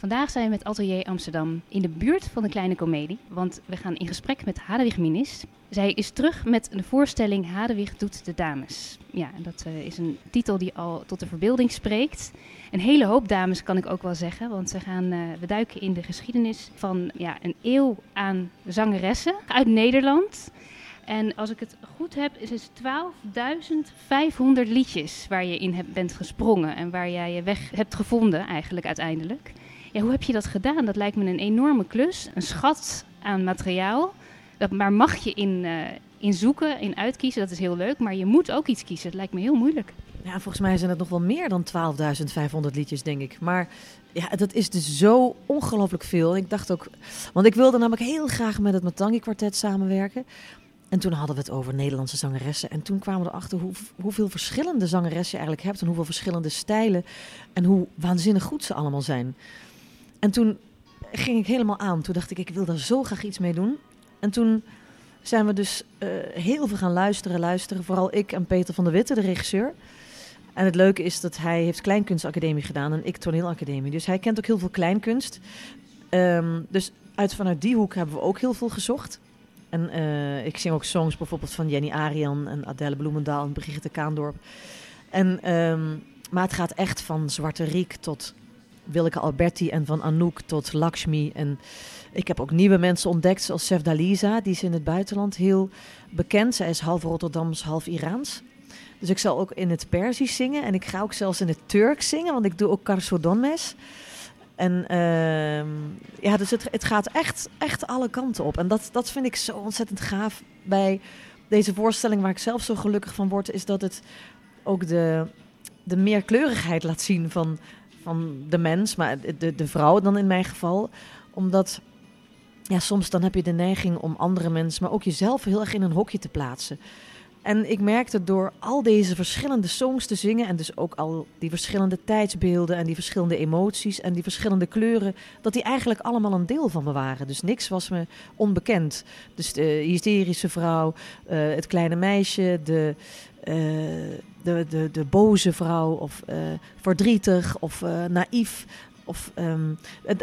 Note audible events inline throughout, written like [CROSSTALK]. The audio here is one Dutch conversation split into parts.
Vandaag zijn we met Atelier Amsterdam in de buurt van de Kleine Comedie, want we gaan in gesprek met Hadewig Minis. Zij is terug met de voorstelling Hadewig doet de dames. Ja, dat eh, is een titel die al tot de verbeelding spreekt. Een hele hoop dames kan ik ook wel zeggen, want we, gaan, uh, we duiken in de geschiedenis van ja, een eeuw aan zangeressen uit Nederland. En als ik het goed heb, is het 12.500 liedjes waar je in bent gesprongen en waar jij je weg hebt gevonden eigenlijk uiteindelijk. Ja, hoe heb je dat gedaan? Dat lijkt me een enorme klus, een schat aan materiaal. Dat, maar mag je in, uh, in zoeken, in uitkiezen, dat is heel leuk. Maar je moet ook iets kiezen. Het lijkt me heel moeilijk. Ja, volgens mij zijn het nog wel meer dan 12.500 liedjes, denk ik. Maar ja, dat is dus zo ongelooflijk veel. Ik dacht ook, want ik wilde namelijk heel graag met het Matangi kwartet samenwerken. En toen hadden we het over Nederlandse zangeressen. En toen kwamen we erachter hoe, hoeveel verschillende zangeressen je eigenlijk hebt. En hoeveel verschillende stijlen. En hoe waanzinnig goed ze allemaal zijn. En toen ging ik helemaal aan. Toen dacht ik, ik wil daar zo graag iets mee doen. En toen zijn we dus uh, heel veel gaan luisteren, luisteren. Vooral ik en Peter van der Witte, de regisseur. En het leuke is dat hij heeft kleinkunstacademie gedaan en ik toneelacademie. Dus hij kent ook heel veel kleinkunst. Um, dus uit, vanuit die hoek hebben we ook heel veel gezocht. En uh, ik zing ook songs bijvoorbeeld van Jenny Arian en Adele Bloemendaal en Brigitte Kaandorp. En, um, maar het gaat echt van Zwarte Riek tot Willeke Alberti en van Anouk tot Lakshmi. En ik heb ook nieuwe mensen ontdekt, zoals Sef Dalisa. Die is in het buitenland heel bekend. Zij is half Rotterdams, half Iraans. Dus ik zal ook in het Perzisch zingen. En ik ga ook zelfs in het Turks zingen, want ik doe ook Karsodonmes. En uh, ja, dus het, het gaat echt, echt alle kanten op. En dat, dat vind ik zo ontzettend gaaf bij deze voorstelling, waar ik zelf zo gelukkig van word, is dat het ook de, de meerkleurigheid laat zien van, van de mens, maar de, de vrouw dan in mijn geval. Omdat ja, soms dan heb je de neiging om andere mensen, maar ook jezelf heel erg in een hokje te plaatsen. En ik merkte door al deze verschillende songs te zingen en dus ook al die verschillende tijdsbeelden en die verschillende emoties en die verschillende kleuren, dat die eigenlijk allemaal een deel van me waren. Dus niks was me onbekend. Dus de hysterische vrouw, uh, het kleine meisje, de, uh, de, de, de boze vrouw of uh, verdrietig of naïef. Of, en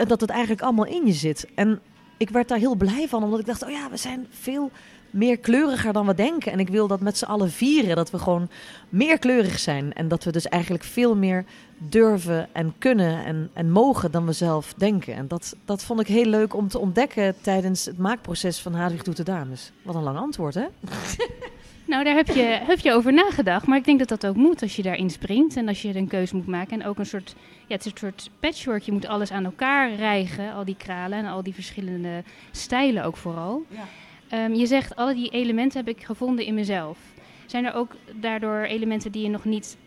dat het eigenlijk allemaal in je zit. En ik werd daar heel blij van, omdat ik dacht, oh ja, we zijn veel meer kleuriger dan we denken. En ik wil dat met z'n allen vieren, dat we gewoon meer kleurig zijn. En dat we dus eigenlijk veel meer durven en kunnen en, en mogen dan we zelf denken. En dat, dat vond ik heel leuk om te ontdekken tijdens het maakproces van Hadwig Doet de Dames. Wat een lang antwoord, hè? [LAUGHS] Nou, daar heb je, heb je over nagedacht. Maar ik denk dat dat ook moet als je daarin springt. En als je een keuze moet maken. En ook een soort, ja, het is een soort patchwork. Je moet alles aan elkaar rijgen. Al die kralen en al die verschillende stijlen ook vooral. Ja. Um, je zegt, alle die elementen heb ik gevonden in mezelf. Zijn er ook daardoor elementen die je nog niet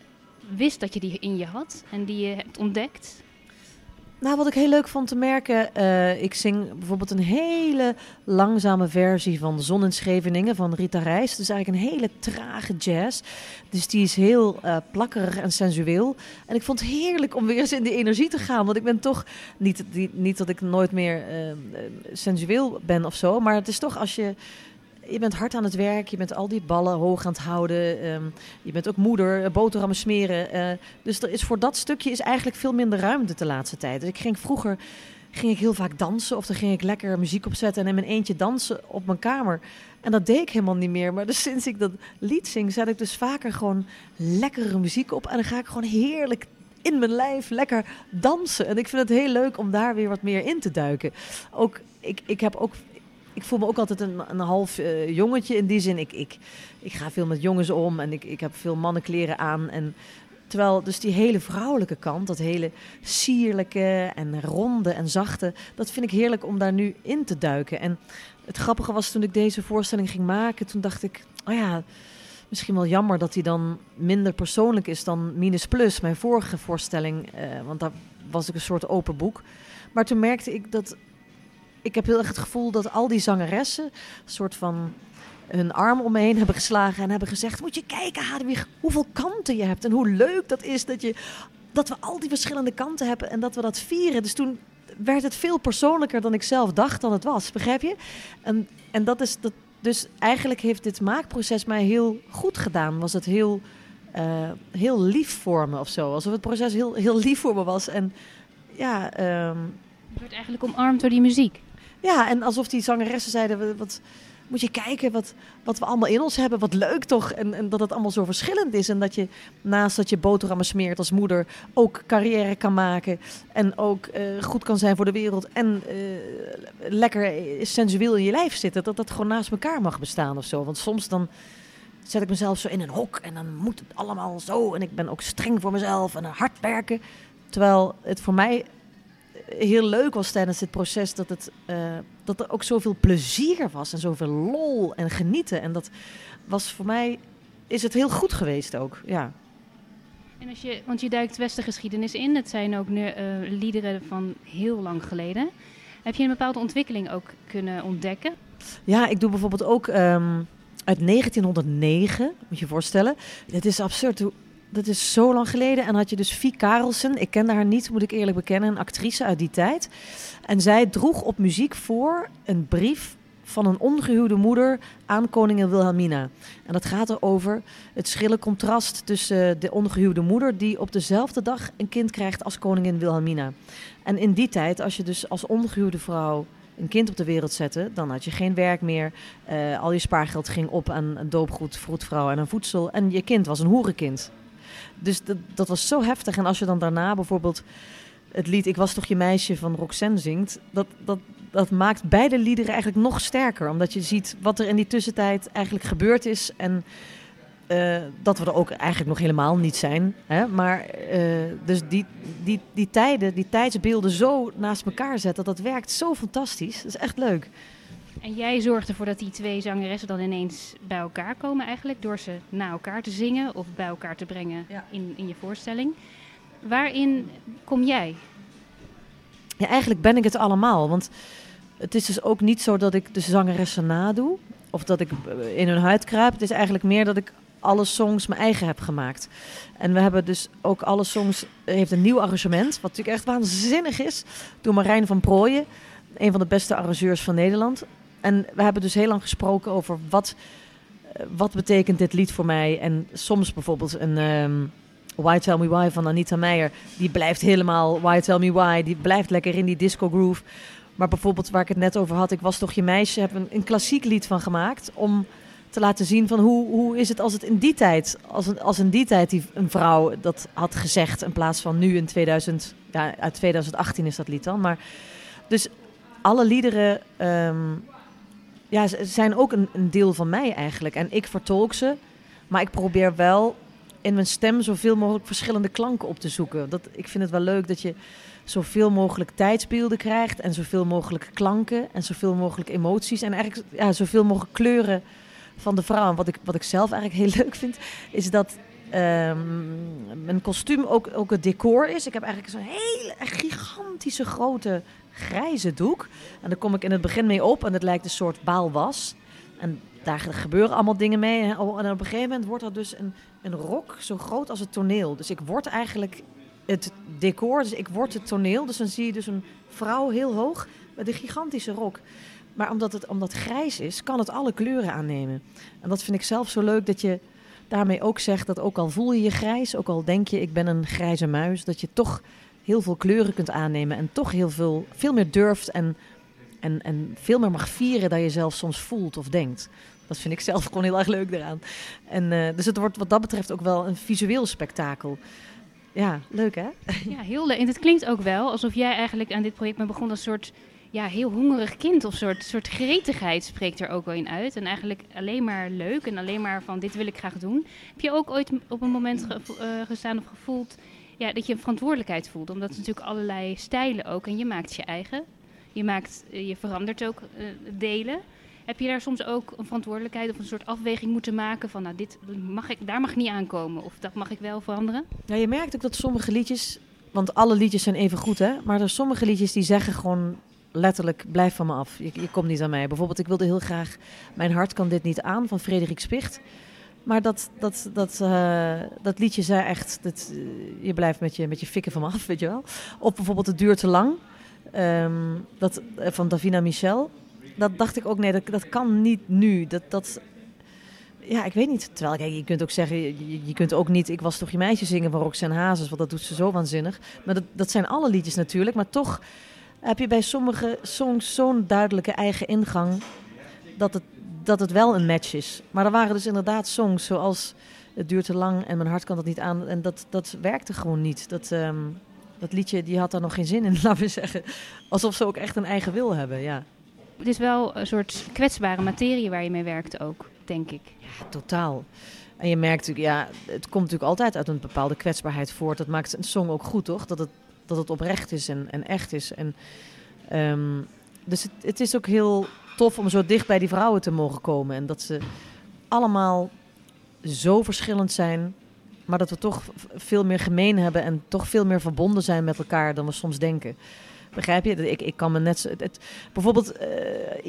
wist dat je die in je had? En die je hebt ontdekt? Nou, wat ik heel leuk vond te merken, uh, ik zing bijvoorbeeld een hele langzame versie van Zon in Scheveningen van Rita Reis. Dus eigenlijk een hele trage jazz. Dus die is heel uh, plakkerig en sensueel. En ik vond het heerlijk om weer eens in die energie te gaan. Want ik ben toch, niet, niet dat ik nooit meer uh, sensueel ben of zo, maar het is toch als je je bent hard aan het werk, je bent al die ballen hoog aan het houden. Um, je bent ook moeder, eh, boterhammen smeren. Uh, dus er is voor dat stukje is eigenlijk veel minder ruimte de laatste tijd. Dus ik ging vroeger ging ik heel vaak dansen of dan ging ik lekker muziek opzetten en in mijn eentje dansen op mijn kamer. En dat deed ik helemaal niet meer. Maar [LAUGHS] dus sinds ik dat lied zing, zet ik dus vaker gewoon lekkere muziek op. En dan ga ik gewoon heerlijk in mijn lijf lekker dansen. En ik vind het heel leuk om daar weer wat meer in te duiken. Ook, ik, ik heb ook ik voel me ook altijd een, een half uh, jongetje in die zin. Ik, ik, ik ga veel met jongens om en ik, ik heb veel mannenkleren aan. En terwijl dus die hele vrouwelijke kant, dat hele sierlijke en ronde en zachte, dat vind ik heerlijk om daar nu in te duiken. En het grappige was toen ik deze voorstelling ging maken, toen dacht ik, oh ja, misschien wel jammer dat hij dan minder persoonlijk is dan Minus Plus, mijn vorige voorstelling. Uh, want daar was ik een soort open boek. Maar toen merkte ik dat ik heb heel erg het gevoel dat al die zangeressen een soort van hun arm om me heen hebben geslagen en hebben gezegd: Moet je kijken, Hadewig, hoeveel kanten je hebt. En hoe leuk dat is dat, je, dat we al die verschillende kanten hebben en dat we dat vieren. Dus toen werd het veel persoonlijker dan ik zelf dacht dan het was. Begrijp je? En, en dat, is, dat, Dus eigenlijk heeft dit maakproces mij heel goed gedaan. Was het heel, eh, heel lief voor me of zo. Alsof het proces heel, heel lief voor me was. En ja, ehm, Je wordt eigenlijk omarmd door die muziek. Ja, en alsof die zangeressen zeiden: wat, moet je kijken wat, wat we allemaal in ons hebben. Wat leuk toch? En, en dat het allemaal zo verschillend is. En dat je naast dat je boterhammen smeert als moeder ook carrière kan maken. En ook eh, goed kan zijn voor de wereld. En eh, lekker sensueel in je lijf zitten. Dat dat gewoon naast elkaar mag bestaan of zo. Want soms dan zet ik mezelf zo in een hok. En dan moet het allemaal zo. En ik ben ook streng voor mezelf en hard werken. Terwijl het voor mij heel leuk was tijdens dit proces dat, het, eh, dat er ook zoveel plezier was en zoveel lol en genieten. En dat was voor mij, is het heel goed geweest ook, ja. En als je, want je duikt westengeschiedenis in. Het zijn ook nu, eh, liederen van heel lang geleden. Heb je een bepaalde ontwikkeling ook kunnen ontdekken? Ja, ik doe bijvoorbeeld ook ehm, uit 1909, moet je je voorstellen. Het is absurd, hoe- dat is zo lang geleden. En had je dus Vie Karelsen, ik kende haar niet, moet ik eerlijk bekennen, een actrice uit die tijd. En zij droeg op muziek voor een brief van een ongehuwde moeder aan koningin Wilhelmina. En dat gaat erover het schrille contrast tussen de ongehuwde moeder... die op dezelfde dag een kind krijgt als koningin Wilhelmina. En in die tijd, als je dus als ongehuwde vrouw een kind op de wereld zette... dan had je geen werk meer. Eh, al je spaargeld ging op aan een doopgoed, vroedvrouw en een voedsel. En je kind was een hoerenkind. Dus dat, dat was zo heftig. En als je dan daarna bijvoorbeeld het lied Ik was toch je meisje van Roxanne zingt... dat, dat, dat maakt beide liederen eigenlijk nog sterker. Omdat je ziet wat er in die tussentijd eigenlijk gebeurd is. En eh, dat we er ook eigenlijk nog helemaal niet zijn. Hè? Maar eh, dus die, die, die tijden, die tijdsbeelden zo naast elkaar zetten... dat werkt zo fantastisch. Dat is echt leuk. En jij zorgt ervoor dat die twee zangeressen dan ineens bij elkaar komen eigenlijk. Door ze na elkaar te zingen of bij elkaar te brengen Ja. in, in je voorstelling. Waarin kom jij? Ja, eigenlijk ben ik het allemaal. Want het is dus ook niet zo dat ik de zangeressen nadoe. Of dat ik eh, in hun huid kruip. Het is eigenlijk meer dat ik alle songs mijn eigen heb gemaakt. En we hebben dus ook alle songs... eh, heeft een nieuw arrangement. Wat natuurlijk echt waanzinnig is. Door Marijn van Prooijen. Een van de beste arrangeurs van Nederland. En we hebben dus heel lang gesproken over wat... eh, Wat betekent dit lied voor mij? En soms bijvoorbeeld een... ehm, Why Tell Me Why van Anita Meijer. Die blijft helemaal Why Tell Me Why. Die blijft lekker in die disco groove. Maar bijvoorbeeld waar ik het net over had. Ik was toch je meisje. Heb een, een klassiek lied van gemaakt. Om te laten zien van hoe, hoe is het als het in die tijd. Als, een, als in die tijd die een vrouw dat had gezegd. In plaats van nu in 2000. Ja, uit 2018 is dat lied dan. Maar dus alle liederen. ehm, ja, ze zijn ook een, deel van mij eigenlijk. En ik vertolk ze. Maar ik probeer wel in mijn stem zoveel mogelijk verschillende klanken op te zoeken. Dat, ik vind het wel leuk dat je zoveel mogelijk tijdsbeelden krijgt en zoveel mogelijk klanken en zoveel mogelijk emoties en eigenlijk ja, zoveel mogelijk kleuren van de vrouw. En wat ik, wat ik zelf eigenlijk heel [LAUGHS] leuk vind, is dat ehm, mijn kostuum ook, ook het decor is. Ik heb eigenlijk zo'n hele gigantische grote grijze doek. En daar kom ik in het begin mee op en het lijkt een soort baalwas. En daar gebeuren allemaal dingen mee. Oh, En op een gegeven moment wordt er dus een, een rok zo groot als het toneel. Dus ik word eigenlijk het decor, dus ik word het toneel. Dus dan zie je dus een vrouw heel hoog met een gigantische rok. Maar omdat het omdat grijs is, kan het alle kleuren aannemen. En dat vind ik zelf zo leuk dat je daarmee ook zegt dat ook al voel je je grijs, ook al denk je ik ben een grijze muis, dat je toch heel veel kleuren kunt aannemen en toch heel veel, veel meer durft en, en, en veel meer mag vieren dan je zelf soms voelt of denkt. Dat vind ik zelf gewoon heel erg leuk eraan. En, eh, dus het wordt wat dat betreft ook wel een visueel spektakel. Ja, leuk hè? Ja, heel leuk. En het klinkt ook wel alsof jij eigenlijk aan dit project bent begonnen als soort ja, heel hongerig kind of soort, soort gretigheid spreekt er ook wel in uit. En eigenlijk alleen maar leuk en alleen maar van dit wil ik graag doen. Heb je ook ooit op een moment ge- eh, gestaan of gevoeld ja, dat je een verantwoordelijkheid voelt? Omdat het natuurlijk allerlei stijlen ook en je maakt je eigen. Je, maakt, eh, je verandert ook eh, delen. Heb je daar soms ook een verantwoordelijkheid of een soort afweging moeten maken van nou, dit mag ik, daar mag ik niet aankomen of dat mag ik wel veranderen? Ja, je merkt ook dat sommige liedjes, want alle liedjes zijn even goed hè, maar er zijn sommige liedjes die zeggen gewoon letterlijk blijf van me af. Je, je komt niet aan mij. Bijvoorbeeld ik wilde heel graag Mijn hart kan dit niet aan van Frederik Spicht. Maar dat, dat, dat, eh, dat liedje zei echt, dat, eh, je blijft met je, met je fikken van me af, [LAUGHS] weet je wel. Of bijvoorbeeld Het duurt te lang, ehm, dat, eh, van Davina Michel. dat dacht ik ook, nee, dat, dat kan niet nu. Dat, dat, ja, ik weet niet. Terwijl, kijk, je kunt ook zeggen, je, je kunt ook niet Ik was toch je meisje zingen van Roxanne Hazes, want dat doet ze zo waanzinnig. Maar dat, dat zijn alle liedjes natuurlijk, maar toch heb je bij sommige songs zo'n duidelijke eigen ingang dat het, dat het wel een match is. Maar er waren dus inderdaad songs zoals Het duurt te lang en Mijn hart kan dat niet aan. En dat, dat werkte gewoon niet. Dat, ehm, dat liedje die had daar nog geen zin in, [LAUGHS] laten we zeggen. Alsof ze ook echt een eigen wil hebben, ja. Het is wel een soort kwetsbare materie waar je mee werkt ook, denk ik. Ja, totaal. En je merkt natuurlijk, ja, het komt natuurlijk altijd uit een bepaalde kwetsbaarheid voort. Dat maakt een song ook goed, toch? Dat het, dat het oprecht is en, en echt is. En, ehm, dus het, het is ook heel tof om zo dicht bij die vrouwen te mogen komen. En dat ze allemaal zo verschillend zijn. Maar dat we toch veel meer gemeen hebben en toch veel meer verbonden zijn met elkaar dan we soms denken. Begrijp je? Ik, ik kan me net. Het, bijvoorbeeld uh,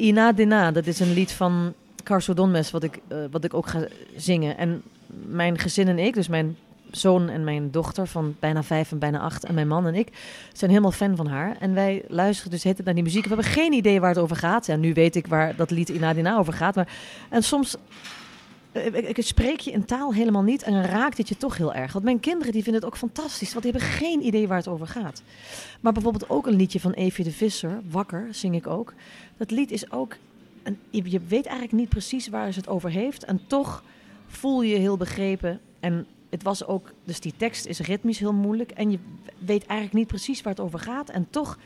Ina Dina, dat is een lied van Carso Donmes, wat ik, uh, wat ik ook ga zingen. En mijn gezin en ik, dus mijn zoon en mijn dochter van bijna vijf en bijna acht en mijn man en ik zijn helemaal fan van haar. En wij luisteren dus het naar die muziek. We hebben geen idee waar het over gaat. Ja, nu weet ik waar dat lied Ina Dina over gaat. Maar, en soms eh, ik, spreek je in taal helemaal niet en raakt het je toch heel erg. Want mijn kinderen die vinden het ook fantastisch, want die hebben geen idee waar het over gaat. Maar bijvoorbeeld ook een liedje van Evie de Visser, Wakker, zing ik ook. Dat lied is ook, een, je weet eigenlijk niet precies waar ze het over heeft. En toch voel je je heel begrepen. En het was ook, dus die tekst is ritmisch heel moeilijk. En je weet eigenlijk niet precies waar het over gaat. En toch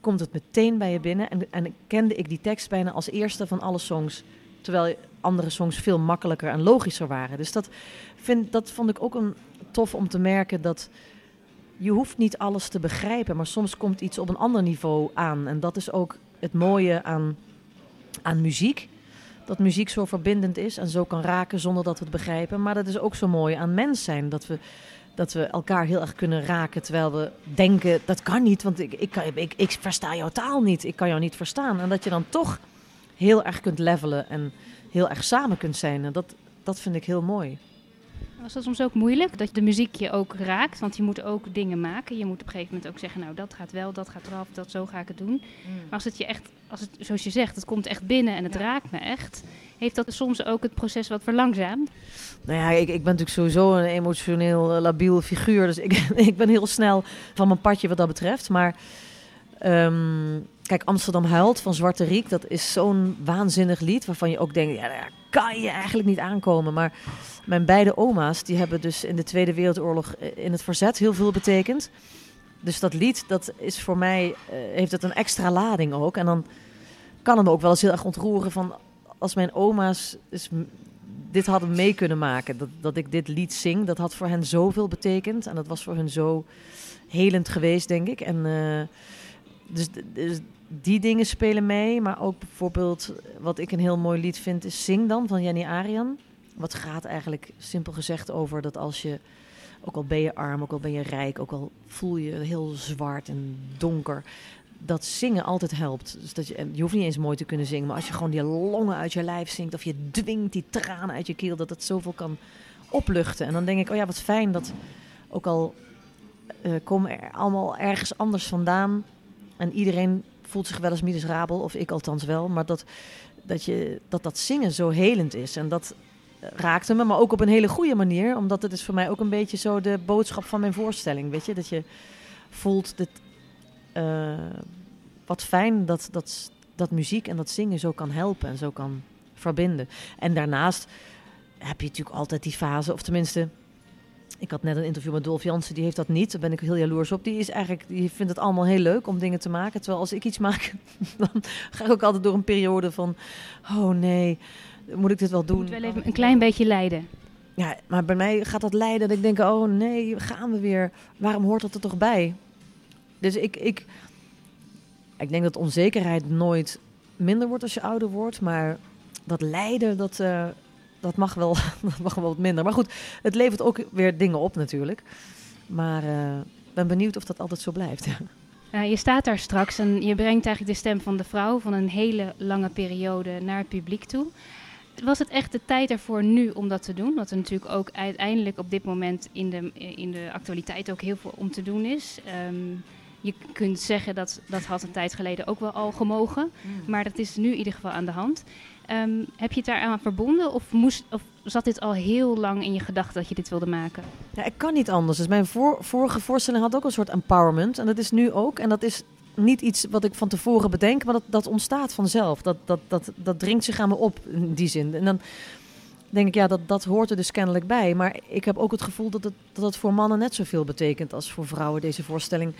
komt het meteen bij je binnen. En, en kende ik die tekst bijna als eerste van alle songs Terwijl andere songs veel makkelijker en logischer waren. Dus dat, vind, dat vond ik ook een tof om te merken dat je hoeft niet alles te begrijpen, maar soms komt iets op een ander niveau aan. En dat is ook het mooie aan, aan muziek. Dat muziek zo verbindend is en zo kan raken zonder dat we het begrijpen. Maar dat is ook zo mooi aan mens zijn. Dat we, dat we elkaar heel erg kunnen raken terwijl we denken, dat kan niet, want ik, ik, ik, ik versta jouw taal niet. Ik kan jou niet verstaan. En dat je dan toch heel erg kunt levelen en heel erg samen kunt zijn. En dat, dat vind ik heel mooi. Was dat soms ook moeilijk? Dat de muziek je ook raakt? Want je moet ook dingen maken. Je moet op een gegeven moment ook zeggen, nou dat gaat wel, dat gaat eraf, dat zo ga ik het doen. Mm. Maar als het je echt, als het, zoals je zegt, het komt echt binnen en het raakt me echt. Heeft dat soms ook het proces wat verlangzaamd? Nou ja, ik, ik ben natuurlijk sowieso een emotioneel uh, labiel figuur. Dus ik, [LAUGHS] ik ben heel snel van mijn padje wat dat betreft. Maar ehm, Kijk, Amsterdam huilt van Zwarte Riek. Dat is zo'n waanzinnig lied waarvan je ook denkt, ja, daar kan je eigenlijk niet aankomen. Maar mijn beide oma's, die hebben dus in de Tweede Wereldoorlog eh, in het verzet heel veel betekend. Dus dat lied, dat is voor mij, uh, heeft het een extra lading ook. En dan kan het me ook wel eens heel erg ontroeren van als mijn oma's dit hadden mee kunnen maken. Dat, dat ik dit lied zing, dat had voor hen zoveel betekend. En dat was voor hen zo helend geweest, denk ik. En... Uh, dus, dus, die dingen spelen mee. Maar ook bijvoorbeeld, wat ik een heel mooi lied vind, is Zing dan van Jenny Arian. Wat gaat eigenlijk simpel gezegd over dat als je, ook al ben je arm, ook al ben je rijk, ook al voel je heel zwart en donker, dat zingen altijd helpt. Dus dat je, je hoeft niet eens mooi te kunnen zingen, maar als je gewoon die longen uit je lijf zingt of je dwingt die tranen uit je keel, dat het zoveel kan opluchten. En dan denk ik, oh ja, wat fijn dat ook al uh, komen er allemaal ergens anders vandaan en iedereen voelt zich wel eens miserabel, of ik althans wel. Maar dat dat, je, dat, dat zingen zo helend is. En dat raakte me, maar ook op een hele goede manier. Omdat het is voor mij ook een beetje zo de boodschap van mijn voorstelling. Weet je, dat je voelt dat. Uh, wat fijn dat, dat, dat muziek en dat zingen zo kan helpen en zo kan verbinden. En daarnaast heb je natuurlijk altijd die fase, of tenminste ik had net een interview met Dolf Jansen, die heeft dat niet. Daar ben ik heel jaloers op. Die, is eigenlijk, die vindt het allemaal heel leuk om dingen te maken. Terwijl als ik iets maak, [LAUGHS] dan ga ik ook altijd door een periode van... Oh nee, moet ik dit wel doen? moet wel even een klein beetje lijden. Ja, maar bij mij gaat dat lijden dat ik denk... Oh nee, gaan we weer. Waarom hoort dat er toch bij? Dus ik, ik, ik denk dat onzekerheid nooit minder wordt als je ouder wordt. Maar dat lijden, dat... Uh, dat mag, wel, [LAUGHS] dat mag wel wat minder. Maar goed, het levert ook weer dingen op natuurlijk. Maar ik uh, ben benieuwd of dat altijd zo blijft. [LAUGHS] Ja, je staat daar straks en je brengt eigenlijk de stem van de vrouw van een hele lange periode naar het publiek toe. Was het echt de tijd ervoor nu om dat te doen? Wat er natuurlijk ook uiteindelijk op dit moment in de, in de actualiteit ook heel veel om te doen is. Um, Je kunt zeggen dat dat had een tijd geleden ook wel al gemogen. Maar dat is nu in ieder geval aan de hand. Ehm, heb je het daaraan verbonden of, moest, of zat dit al heel lang in je gedachten dat je dit wilde maken? Ja, ik kan niet anders. Dus mijn vorige voorstelling had ook een soort empowerment. En dat is nu ook. En dat is niet iets wat ik van tevoren bedenk, maar dat, dat ontstaat vanzelf. Dat, dat, dat, dat dringt zich aan me op in die zin. En dan denk ik, ja, dat, dat hoort er dus kennelijk bij. Maar ik heb ook het gevoel dat het, dat het voor mannen net zoveel betekent als voor vrouwen, deze voorstelling.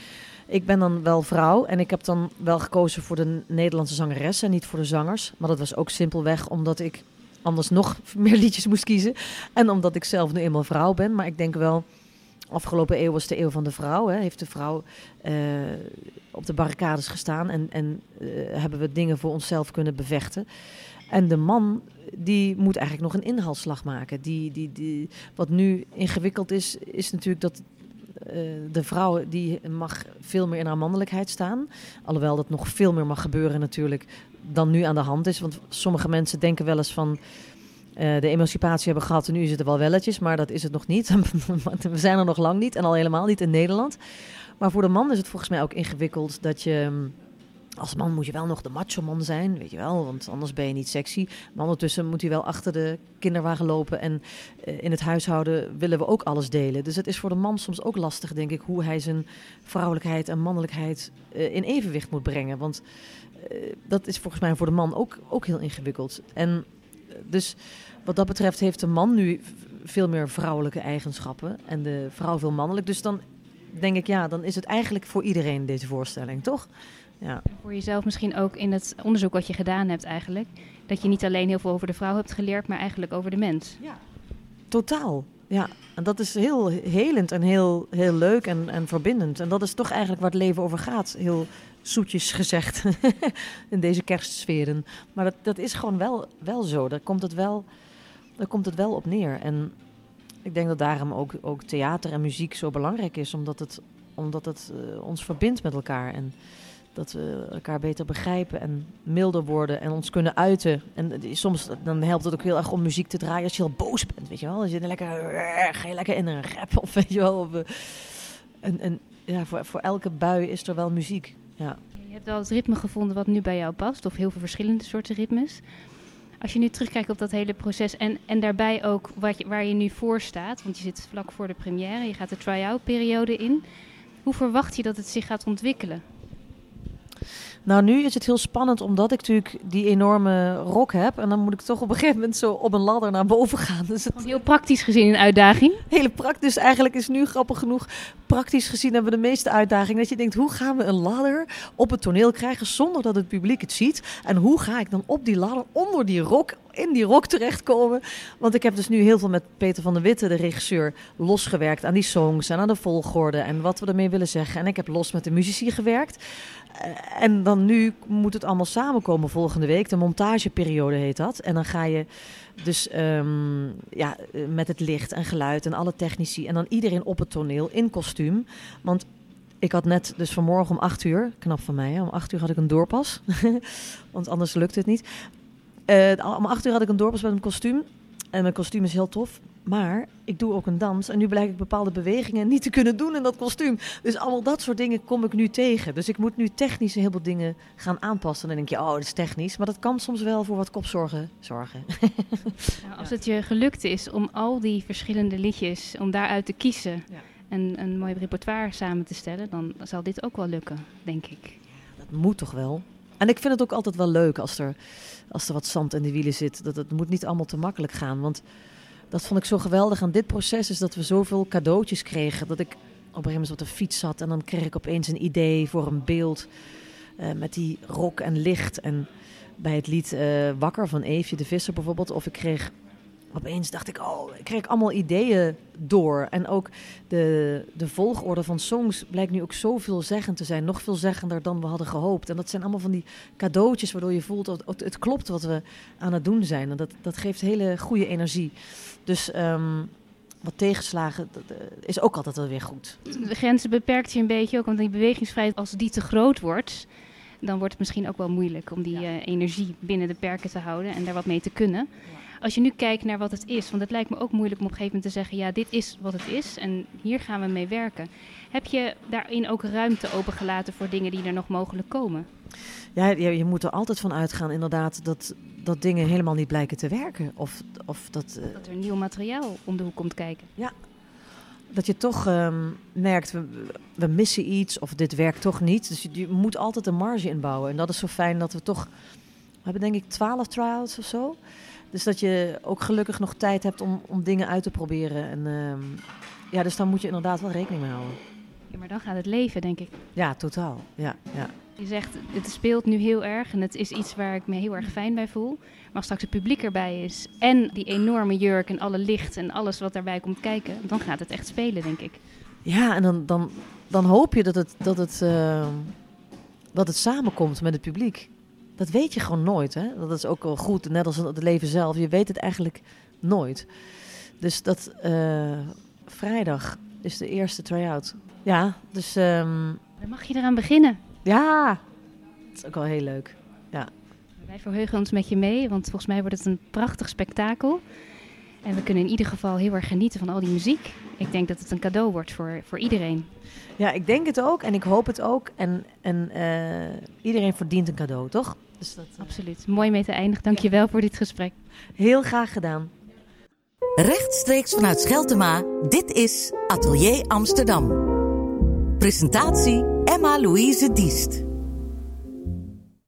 Ik ben dan wel vrouw en ik heb dan wel gekozen voor de Nederlandse zangeres en niet voor de zangers. Maar dat was ook simpelweg omdat ik anders nog [LAUGHS] meer liedjes moest kiezen. En omdat ik zelf nu eenmaal vrouw ben. Maar ik denk wel, afgelopen eeuw was de eeuw van de vrouw. Hè. Heeft de vrouw uh, op de barricades gestaan en, en uh, hebben we dingen voor onszelf kunnen bevechten. En de man die moet eigenlijk nog een inhaalslag maken. Die, die, die, wat nu ingewikkeld is, is natuurlijk dat de vrouw die mag veel meer in haar mannelijkheid staan. Alhoewel dat nog veel meer mag gebeuren natuurlijk dan nu aan de hand is. Want sommige mensen denken wel eens van... Uh, de emancipatie hebben gehad en nu is het er wel welletjes, maar dat is het nog niet. [LAUGHS] We zijn er nog lang niet en al helemaal niet in Nederland. Maar voor de man is het volgens mij ook ingewikkeld dat je als man moet je wel nog de macho man zijn, weet je wel, want anders ben je niet sexy. Maar ondertussen moet hij wel achter de kinderwagen lopen en uh, in het huishouden willen we ook alles delen. Dus het is voor de man soms ook lastig, denk ik, hoe hij zijn vrouwelijkheid en mannelijkheid uh, in evenwicht moet brengen. Want uh, dat is volgens mij voor de man ook, ook heel ingewikkeld. En dus wat dat betreft heeft de man nu veel meer vrouwelijke eigenschappen en de vrouw veel mannelijk. Dus dan denk ik, ja, dan is het eigenlijk voor iedereen deze voorstelling, toch? Ja. Voor jezelf misschien ook in het onderzoek wat je gedaan hebt eigenlijk. Dat je niet alleen heel veel over de vrouw hebt geleerd, maar eigenlijk over de mens. Ja. Totaal. Ja, en dat is heel helend en heel, heel leuk en, en verbindend. En dat is toch eigenlijk waar het leven over gaat. Heel zoetjes gezegd [LAUGHS] in deze kerstsferen. Maar dat, dat is gewoon wel, wel zo. Daar komt, het wel, daar komt het wel op neer. En ik denk dat daarom ook, ook theater en muziek zo belangrijk is. Omdat het, omdat het uh, ons verbindt met elkaar. En dat we elkaar beter begrijpen en milder worden en ons kunnen uiten. En soms dan helpt het ook heel erg om muziek te draaien als je al boos bent, weet je wel. Als je lekker, ga je lekker in een rap of weet je wel. Of, en, ja, voor, voor elke bui is er wel muziek. Ja. Je hebt wel het ritme gevonden wat nu bij jou past, of heel veel verschillende soorten ritmes. Als je nu terugkijkt op dat hele proces en, en daarbij ook wat waar je nu voor staat, want je zit vlak voor de première, je gaat de try-out periode in. Hoe verwacht je dat het zich gaat ontwikkelen? Nou, nu is het heel spannend omdat ik natuurlijk die enorme rok heb. En dan moet ik toch op een gegeven moment zo op een ladder naar boven gaan. Dus het... Heel praktisch gezien een uitdaging. Hele praktisch. Eigenlijk is nu grappig genoeg. Praktisch gezien hebben we de meeste uitdaging. Dat je denkt, hoe gaan we een ladder op het toneel krijgen zonder dat het publiek het ziet? En hoe ga ik dan op die ladder onder die rok in die rok terechtkomen. Want ik heb dus nu heel veel met Peter van der Witte, de regisseur, losgewerkt aan die songs en aan de volgorde en wat we ermee willen zeggen. En ik heb los met de muzici gewerkt. En dan nu moet het allemaal samenkomen volgende week. De montageperiode heet dat. En dan ga je dus um, ja, met het licht en geluid en alle technici en dan iedereen op het toneel in kostuum. Want ik had net, dus vanmorgen om acht uur, knap van mij, hè, om acht uur had ik een doorpas. [LAUGHS] Want anders lukt het niet. Uh, om acht uur had ik een doorpas met een kostuum. En mijn kostuum is heel tof. Maar ik doe ook een dans. En nu blijk ik bepaalde bewegingen niet te kunnen doen in dat kostuum. Dus allemaal dat soort dingen kom ik nu tegen. Dus ik moet nu technisch een heleboel dingen gaan aanpassen. En dan denk je, oh, dat is technisch. Maar dat kan soms wel voor wat kopzorgen zorgen. [LAUGHS] Nou, als het je gelukt is om al die verschillende liedjes, om daaruit te kiezen... Ja. En een mooi repertoire samen te stellen, dan zal dit ook wel lukken, denk ik. Dat moet toch wel? En ik vind het ook altijd wel leuk als er, als er wat zand in de wielen zit. Dat het moet niet allemaal te makkelijk gaan. Want dat vond ik zo geweldig aan dit proces, is dat we zoveel cadeautjes kregen. Dat ik op een gegeven moment op de fiets zat en dan kreeg ik opeens een idee voor een beeld uh, met die rok en licht. En bij het lied uh, Wakker van Eefje de Visser bijvoorbeeld. Of ik kreeg opeens dacht ik, oh, ik kreeg allemaal ideeën door. En ook de, de volgorde van songs blijkt nu ook zo veelzeggend te zijn. Nog veelzeggender dan we hadden gehoopt. En dat zijn allemaal van die cadeautjes waardoor je voelt dat het, het klopt wat we aan het doen zijn. En dat, dat geeft hele goede energie. Dus um, wat tegenslagen dat, uh, is ook altijd wel weer goed. De grenzen beperkt je een beetje ook, want die bewegingsvrijheid, als die te groot wordt, dan wordt het misschien ook wel moeilijk om die ja. uh, energie binnen de perken te houden en daar wat mee te kunnen. Ja. Als je nu kijkt naar wat het is, want het lijkt me ook moeilijk om op een gegeven moment te zeggen, ja, dit is wat het is en hier gaan we mee werken. Heb je daarin ook ruimte opengelaten voor dingen die er nog mogelijk komen? Ja, je, je moet er altijd van uitgaan, inderdaad, dat, dat dingen helemaal niet blijken te werken. Of, of dat, uh, dat er nieuw materiaal om de hoek komt kijken. Ja, dat je toch um, merkt, we, we, missen iets of dit werkt toch niet. Dus je, je, moet altijd een marge inbouwen. En dat is zo fijn dat we toch, we hebben denk ik twaalf try-outs of zo. Dus dat je ook gelukkig nog tijd hebt om, om dingen uit te proberen. En um, ja, dus daar moet je inderdaad wel rekening mee houden. Ja, maar dan gaat het leven, denk ik. Ja, totaal. Ja, ja. Je zegt, het speelt nu heel erg en het is iets waar ik me heel erg fijn bij voel. Maar als straks het publiek erbij is en die enorme jurk en alle licht en alles wat daarbij komt kijken, dan gaat het echt spelen, denk ik. Ja, en dan, dan, dan hoop je dat het, dat, het, uh, dat het samenkomt met het publiek. Dat weet je gewoon nooit. Hè? Dat is ook wel goed, net als het leven zelf. Je weet het eigenlijk nooit. Dus dat uh, vrijdag is de eerste try-out. Ja, dus... Um, dan mag je eraan beginnen. Ja, dat is ook wel heel leuk. Ja. Wij verheugen ons met je mee, want volgens mij wordt het een prachtig spektakel. En we kunnen in ieder geval heel erg genieten van al die muziek. Ik denk dat het een cadeau wordt voor, voor iedereen. Ja, ik denk het ook en ik hoop het ook. En, en uh, iedereen verdient een cadeau, toch? Dus dat, uh... Absoluut. Mooi mee te eindigen. Dank je wel voor dit gesprek. Heel graag gedaan. Rechtstreeks vanuit Scheltema, dit is Atelier Amsterdam. Presentatie Emma Louise Diest.